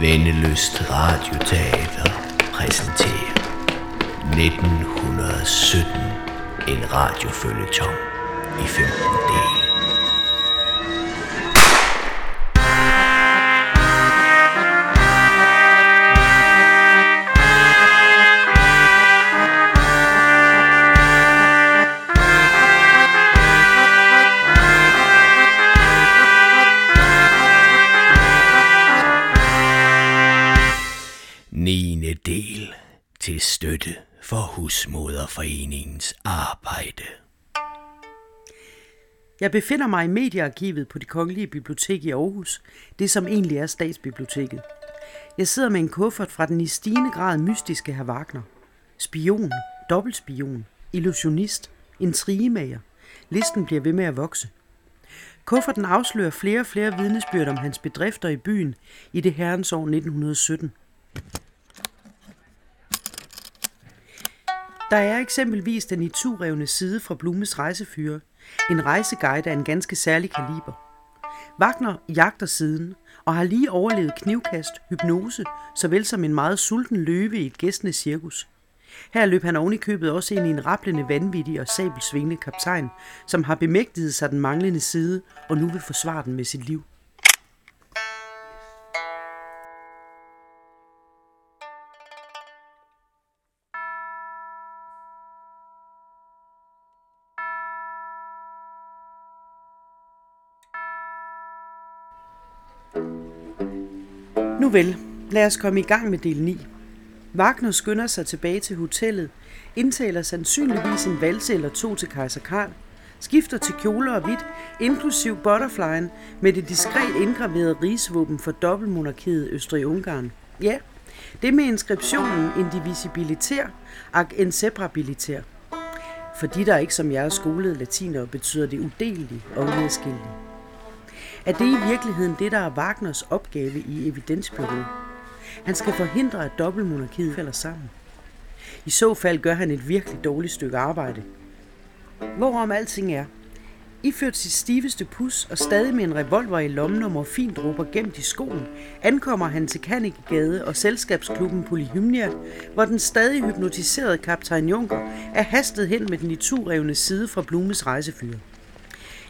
Vendeløst Radioteater præsenterer 1917 en radiofølgetong i 15 dele. Støtte for Husmoderforeningens arbejde. Jeg befinder mig i mediearkivet på det Kongelige Bibliotek i Aarhus, det som egentlig er statsbiblioteket. Jeg sidder med en kuffert fra den i stigende grad mystiske herr Wagner. Spion, dobbeltspion, illusionist, intrigemager. Listen bliver ved med at vokse. Kufferten afslører flere og flere vidnesbyrd om hans bedrifter i byen i det herrens år 1917. Der er eksempelvis den i revne side fra Blumes rejsefyre, en rejseguide af en ganske særlig kaliber. Wagner jagter siden og har lige overlevet knivkast, hypnose, såvel som en meget sulten løve i et gæstende cirkus. Her løb han oven i købet også ind i en rapplende vanvittig og sabelsvingende kaptajn, som har bemægtiget sig den manglende side og nu vil forsvare den med sit liv. Nu vel, lad os komme i gang med del 9. Wagner skynder sig tilbage til hotellet, indtaler sandsynligvis en valse eller to til kejser Karl, skifter til kjoler og hvidt, inklusiv butterflyen med det diskret indgraverede rigsvåben for dobbeltmonarkiet Østrig-Ungarn. Ja, det med inskriptionen indivisibilitær ac inseparabilitær. For de, der ikke som jeg er skolet latinere, betyder det udelelige og uadskillelige. Er det i virkeligheden det, der er Wagners opgave i evidensbyrået? Han skal forhindre, at dobbeltmonarkiet falder sammen. I så fald gør han et virkelig dårligt stykke arbejde. Hvorom alting er, iført sit stiveste pus og stadig med en revolver i lommen og morfindrupper gemt i skoen, ankommer han til Kanikegade og selskabsklubben Polyhymnia, hvor den stadig hypnotiserede kaptajn Junker er hastet hen med den iturevne side fra Blumes rejsefyr.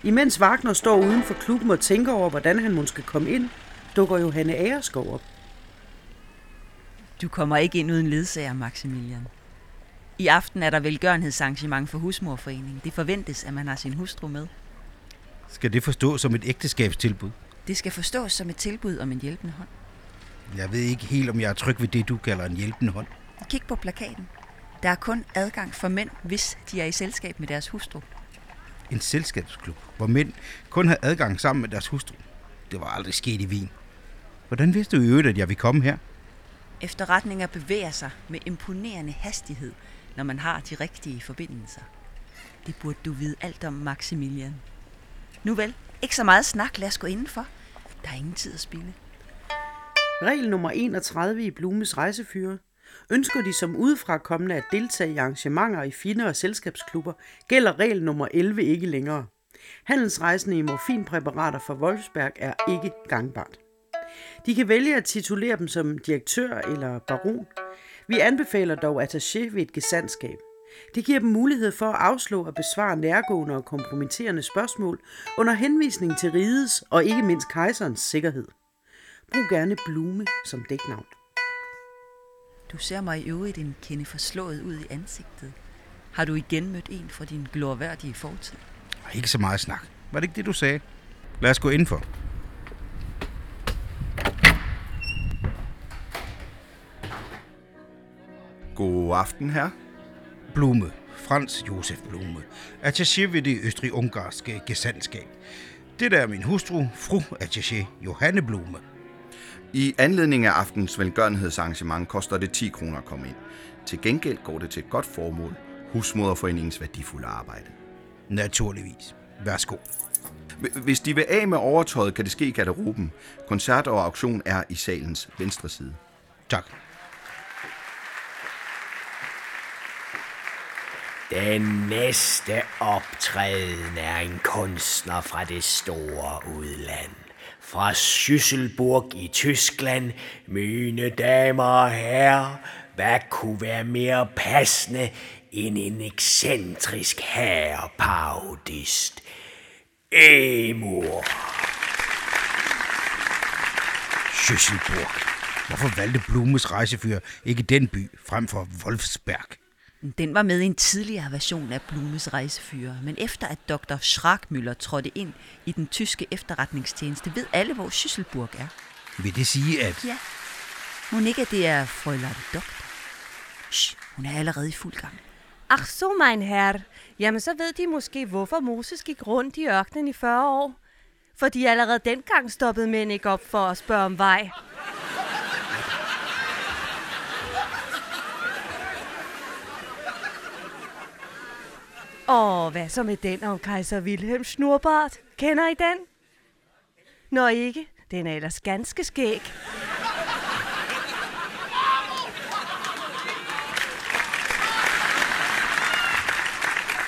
Imens Wagner står uden for klubben og tænker over, hvordan han måske komme ind, dukker Johanne Agerskov op. Du kommer ikke ind uden ledsager, Maximilian. I aften er der velgørenhedsarrangement for Husmorforeningen. Det forventes, at man har sin hustru med. Skal det forstås som et ægteskabstilbud? Det skal forstås som et tilbud om en hjælpende hånd. Jeg ved ikke helt, om jeg er tryg ved det, du kalder en hjælpende hånd. Kig på plakaten. Der er kun adgang for mænd, hvis de er i selskab med deres hustru. En selskabsklub, hvor mænd kun har adgang sammen med deres hustru. Det var aldrig sket i Wien. Hvordan vidste du i øvrigt, at jeg vil komme her? Efterretninger bevæger sig med imponerende hastighed, når man har de rigtige forbindelser. Det burde du vide alt om, Maximilian. Nu vel, ikke så meget snak, lad os gå indenfor. Der er ingen tid at spille. Regel nummer 31 i Blumes rejsefyre. Ønsker de som udefra kommende at deltage i arrangementer i finere selskabsklubber, gælder regel nummer 11 ikke længere. Handelsrejsende i morfinpræparater fra Wolfsberg er ikke gangbart. De kan vælge at titulere dem som direktør eller baron. Vi anbefaler dog attaché ved et gesandskab. Det giver dem mulighed for at afslå og besvare nærgående og kompromitterende spørgsmål under henvisning til rigets og ikke mindst kejserens sikkerhed. Brug gerne Blume som dæknavn. Du ser mig i øvrigt en kende forslået ud i ansigtet. Har du igen mødt en fra din glorværdige fortid? Ikke så meget snak. Var det ikke det, du sagde? Lad os gå indenfor. God aften, her. Blume. Frans Josef Blume. Attaché ved det østrig-ungarske gesandskab. Det der er min hustru, fru Attaché Johanne Blume. I anledning af aftens velgørenhedsarrangement koster det 10 kroner at komme ind. Til gengæld går det til et godt formål, Husmoderforeningens værdifulde arbejde. Naturligvis. Værsgo. Hvis de vil af med overtøjet, kan det ske i garderoben. Koncert og auktion er i salens venstre side. Tak. Den næste optræden er en kunstner fra det store udland fra Schüsselburg i Tyskland, mine damer og herrer, hvad kunne være mere passende end en ekscentrisk herreparodist? Emor. Schüsselburg. Hvorfor valgte Blumes rejsefyr ikke den by frem for Wolfsberg? Den var med i en tidligere version af Blumes rejsefyre, men efter at Dr. Schrackmüller trådte ind i den tyske efterretningstjeneste, ved alle, hvor Schüsselburg er. Vil det sige, at... Ja. Må ikke, at det er Fräulein Doktor? Shh, hun er allerede i fuld gang. Ach så, mein herr. Jamen, så ved de måske, hvorfor Moses gik rundt i ørkenen i 40 år. For de allerede dengang stoppede mænd ikke op for at spørge om vej. Og hvad så med den om kejser Wilhelm Snurbart? Kender I den? Nå ikke, den er ellers ganske skæg.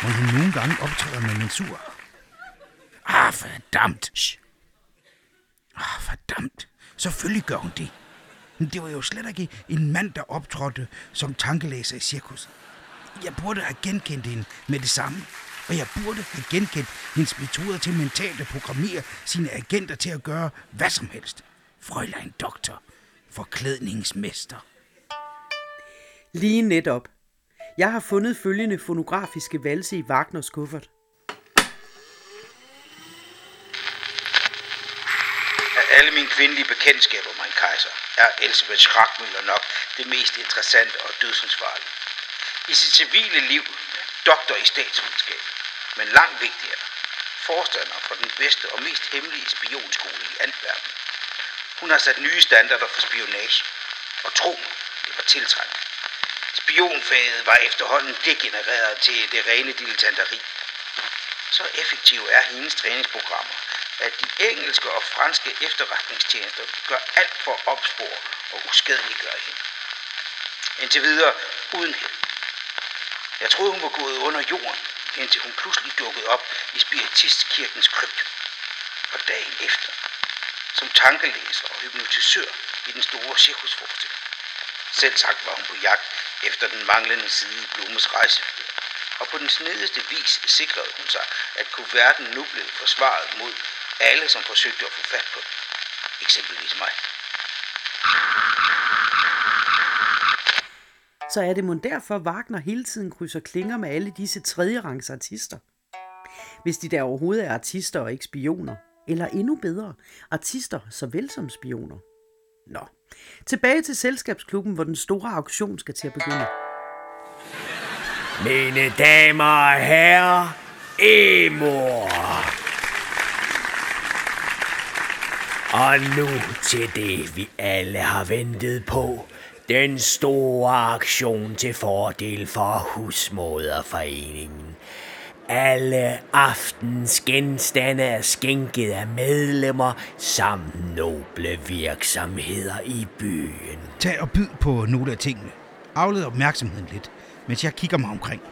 Må hun nogle gange optræder med mensur? Ah, fordamt! Shh. Ah, fordamt! Selvfølgelig gør hun det. Men det var jo slet ikke en mand, der optrådte som tankelæser i cirkus. Jeg burde have genkendt hende med det samme. Og jeg burde have genkendt hendes metoder til mentalt at programmere sine agenter til at gøre hvad som helst. Frøjlein doktor, forklædningsmester. Lige netop. Jeg har fundet følgende fonografiske valse i Wagners kuffert. Af alle mine kvindelige bekendtskaber, mein kejser, er Elisabeth Schrackmüller nok det mest interessante og dødsensfarlige. I sit civile liv doktor i statsvidenskab, men langt vigtigere, forstander for den bedste og mest hemmelige spionskole i Antwerpen. Hun har sat nye standarder for spionage, og tro mig, det var tiltrængt. Spionfaget var efterhånden degenereret til det rene dilettanteri. Så effektive er hendes træningsprogrammer, at de engelske og franske efterretningstjenester gør alt for at opspore og uskadeliggøre hende. Indtil videre uden held. Jeg troede, hun var gået under jorden, indtil hun pludselig dukkede op i Spiritistkirkens krypt. Og dagen efter, som tankelæser og hypnotisør i den store cirkusforestilling. Selv sagt var hun på jagt efter den manglende side i Blumes rejsefører, Og på den snedigste vis sikrede hun sig, at kuverten nu blev forsvaret mod alle, som forsøgte at få fat på den. Eksempelvis mig. Så er det mon derfor, Wagner hele tiden krydser klinger med alle disse tredje rangs artister. Hvis de der overhovedet er artister og ikke spioner. Eller endnu bedre, artister såvel som spioner. Nå, tilbage til selskabsklubben, hvor den store auktion skal til at begynde. Mine damer og herrer, Emor. Og nu til det, vi alle har ventet på. Den store aktion til fordel for Husmoderforeningen. Alle aftens genstande er skænket af medlemmer samt noble virksomheder i byen. Tag og byd på nogle af tingene. Afled opmærksomheden lidt, mens jeg kigger mig omkring.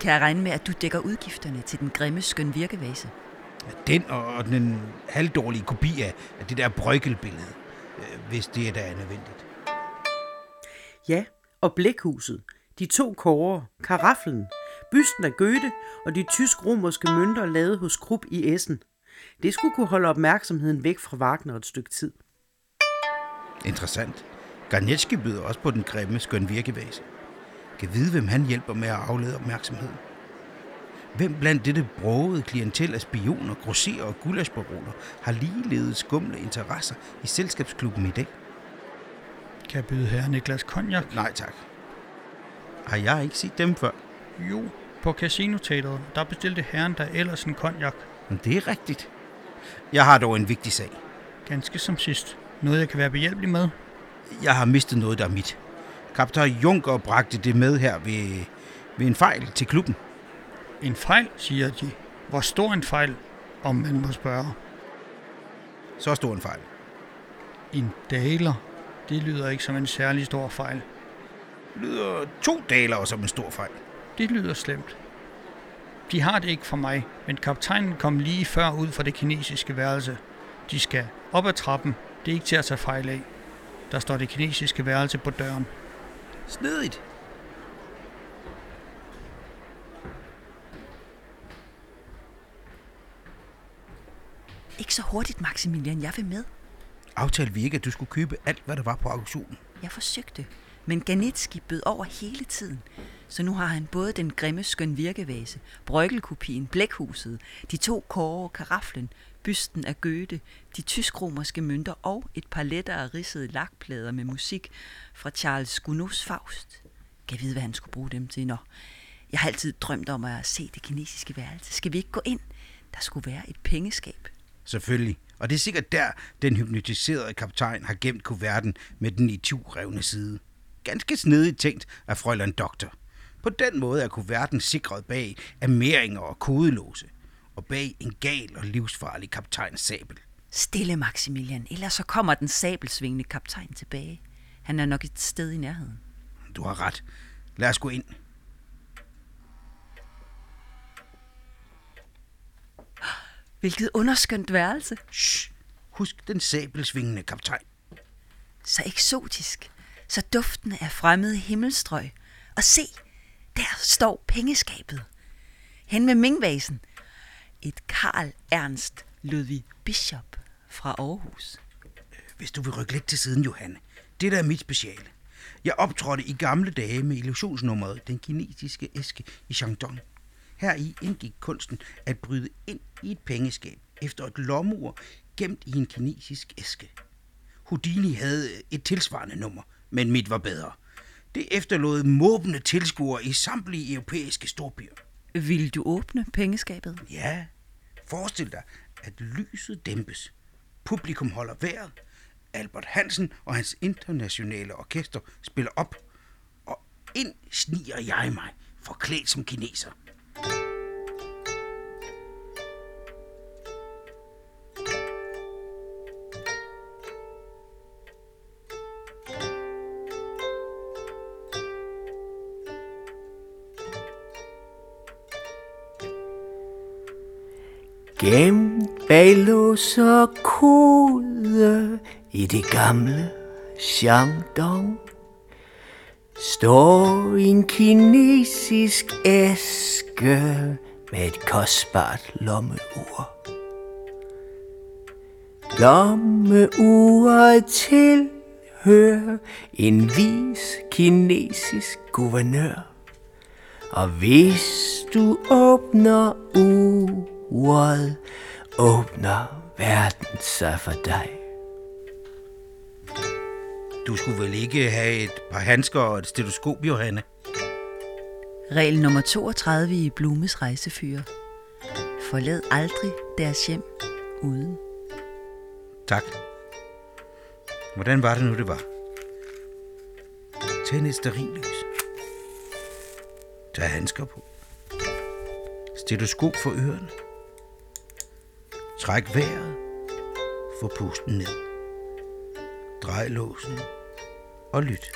Kan jeg regne med, at du dækker udgifterne til den grimme skøn virkevase? Den og den halvdårlige kopi af det der brøkkelbillede, øh, hvis det er der er nødvendigt. Ja, og blækhuset, de to kårer, karaflen, bysten af Goethe og de tysk-romerske mønter lavet hos Krupp i Essen. Det skulle kunne holde opmærksomheden væk fra Wagner et stykke tid. Interessant. Garnetski byder også på den grimme skøn virkevæse. Kan vide, hvem han hjælper med at aflede opmærksomheden. Hvem blandt dette brogede klientel af spioner, grosserer og gulasbaroner har ligeledes skumle interesser i selskabsklubben i dag? Kan jeg byde herre Niklas Konjak? Nej tak. Har jeg ikke set dem før? Jo, på Casino-teateret, der bestilte herren der ellers en konjak. Men det er rigtigt. Jeg har dog en vigtig sag. Ganske som sidst. Noget, jeg kan være behjælpelig med. Jeg har mistet noget, der er mit. Kaptajn Junker bragte det med her ved, ved en fejl til klubben. En fejl, siger de. Hvor stor en fejl, om man må spørge. Så stor en fejl. En daler. Det lyder ikke som en særlig stor fejl. Lyder to daler som en stor fejl. Det lyder slemt. De har det ikke for mig, men kaptajnen kom lige før ud fra det kinesiske værelse. De skal op ad trappen. Det er ikke til at tage fejl af. Der står det kinesiske værelse på døren. Snedigt. Ikke så hurtigt, Maximilian. Jeg vil med. Aftalte vi ikke, at du skulle købe alt, hvad der var på auktionen? Jeg forsøgte, men Ganitski bød over hele tiden. Så nu har han både den grimme skøn virkevase, brøkkelkopien, blækhuset, de to kårer, karaflen, bysten af Goethe, de tysk-romerske mønter og et par lettere ridsede lakplader med musik fra Charles Gounods Faust. Kan jeg vide, hvad han skulle bruge dem til? Nå, jeg har altid drømt om at se det kinesiske værelse. Skal vi ikke gå ind? Der skulle være et pengeskab. Selvfølgelig. Og det er sikkert der, den hypnotiserede kaptajn har gemt kuverten med den i revne side. Ganske snedigt tænkt af frøjland doktor. På den måde er kuverten sikret bag ameringer og kodelåse, og bag en gal og livsfarlig kaptajns sabel. Stille, Maximilian, ellers så kommer den sabelsvingende kaptajn tilbage. Han er nok et sted i nærheden. Du har ret. Lad os gå ind. Hvilket underskønt værelse. Shh. Husk den sabelsvingende kaptajn. Så eksotisk, så duftende af fremmede himmelstrøg. Og se, der står pengeskabet. Hen med mingvasen. Et Karl Ernst Ludvig Bishop fra Aarhus. Hvis du vil rykke lidt til siden, Johanne. Det der er mit speciale. Jeg optrådte i gamle dage med illusionsnummeret Den kinesiske æske i Shandong. Her i indgik kunsten at bryde ind i et pengeskab efter et lommeur gemt i en kinesisk æske. Houdini havde et tilsvarende nummer, men mit var bedre. Det efterlod måbende tilskuere i samtlige europæiske storbyer. Vil du åbne pengeskabet? Ja, forestil dig, at lyset dæmpes. Publikum holder vejret. Albert Hansen og hans internationale orkester spiller op. Og ind sniger jeg mig, forklædt som kineser. Gemt bag lås og kode i det gamle Shandong står en kinesisk æske med et kostbart lommeur. Lommeuret tilhører en vis kinesisk guvernør. Og hvis du åbner uret, åbner verden sig for dig. Du skulle vel ikke have et par handsker og et stetoskop, Johanne? Regel nummer 32 i Blumes rejsefyre. Forlad aldrig deres hjem uden. Tak. Hvordan var det nu, det var? Tænd et sterillys. Tag handsker på. Stetoskop for ørerne. Træk vejret. Få pusten ned. Drej låsen. Og lyt.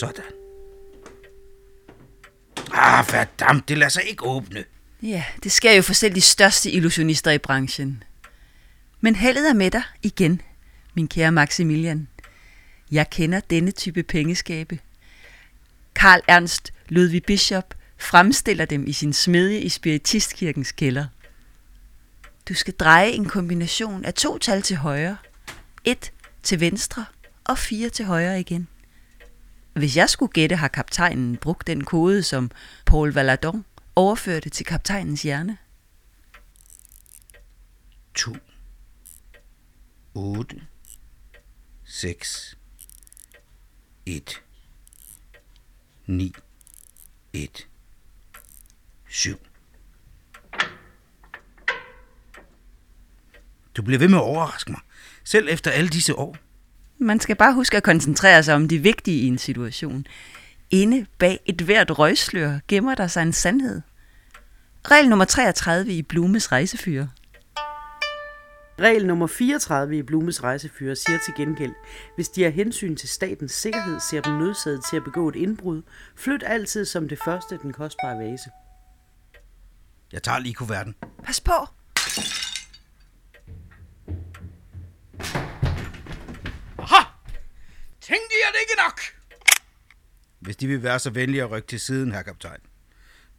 Sådan. Ah, verdammt, det lader sig ikke åbne. Ja, det sker jo for selv de største illusionister i branchen. Men heldet er med dig igen, min kære Maximilian. Jeg kender denne type pengeskabe. Karl Ernst Ludwig Bishop fremstiller dem i sin smedje i Spiritistkirkens kælder. Du skal dreje en kombination af to tal til højre, et til venstre og fire til højre igen. Hvis jeg skulle gætte, har kaptajnen brugt den kode, som Paul Valadon overførte til kaptajnens hjerne. 2, 8, 6, 1, 9, 1, 7. Du bliver ved med at overraske mig, selv efter alle disse år. Man skal bare huske at koncentrere sig om de vigtige i en situation. Inde bag et hvert røgslør gemmer der sig en sandhed. Regel nummer 33 i Blumes rejsefyre. Regel nummer 34 i Blumes rejsefyre siger til gengæld, hvis de har hensyn til statens sikkerhed, ser dem nødsaget til at begå et indbrud, flyt altid som det første den kostbare vase. Jeg tager lige kuverten. Pas på! Det ikke nok? Hvis de vil være så venlige at rykke til siden, herr kaptajn.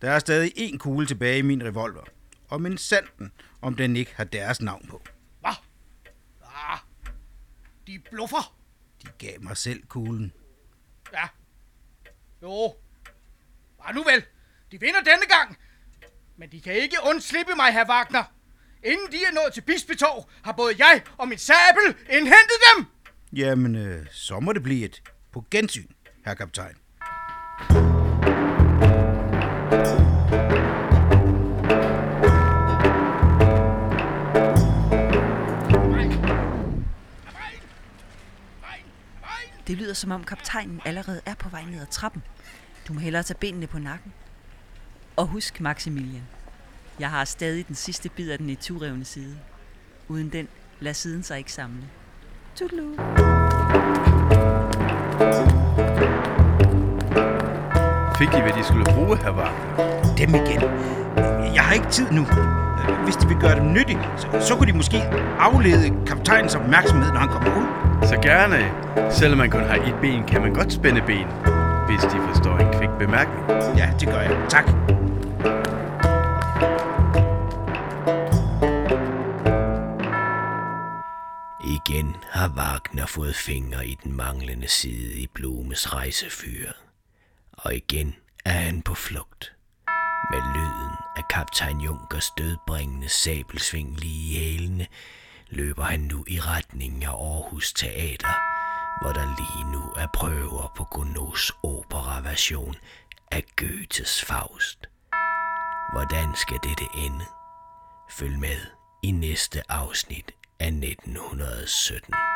Der er stadig en kugle tilbage i min revolver. Og min sanden, om den ikke har deres navn på. Hvad? Ah, de bluffer. De gav mig selv kuglen. Ja. Jo. Bare nu vel. De vinder denne gang. Men de kan ikke undslippe mig, herr Wagner. Inden de er nået til Bispetorv, har både jeg og min sabel indhentet dem. Jamen, øh, så må det blive et på gensyn, herr kaptajn. Det lyder som om kaptajnen allerede er på vej ned ad trappen. Du må hellere tage benene på nakken. Og husk, Maximilian, jeg har stadig den sidste bid af den i turevne side. Uden den, lad siden sig ikke samle. Tudelu. Fik de, hvad de skulle bruge, herr Wagner? Dem igen. Jeg har ikke tid nu. Hvis de vil gøre dem nyttige, så, så kunne de måske aflede kaptajnens opmærksomhed, når han kommer ud. Så gerne. Selvom man kun har et ben, kan man godt spænde ben. Hvis de forstår en kvik bemærkning. Ja, det gør jeg. Tak. Igen har Wagner fået fingre i den manglende side i Blumes rejsefyr. Og igen er han på flugt. Med lyden af kaptajn Junkers dødbringende sabelsving lige i hælene, løber han nu i retning af Aarhus Teater, hvor der lige nu er prøver på Gounod's operaversion af Goethes Faust. Hvordan skal dette ende? Følg med i næste afsnit af 1917.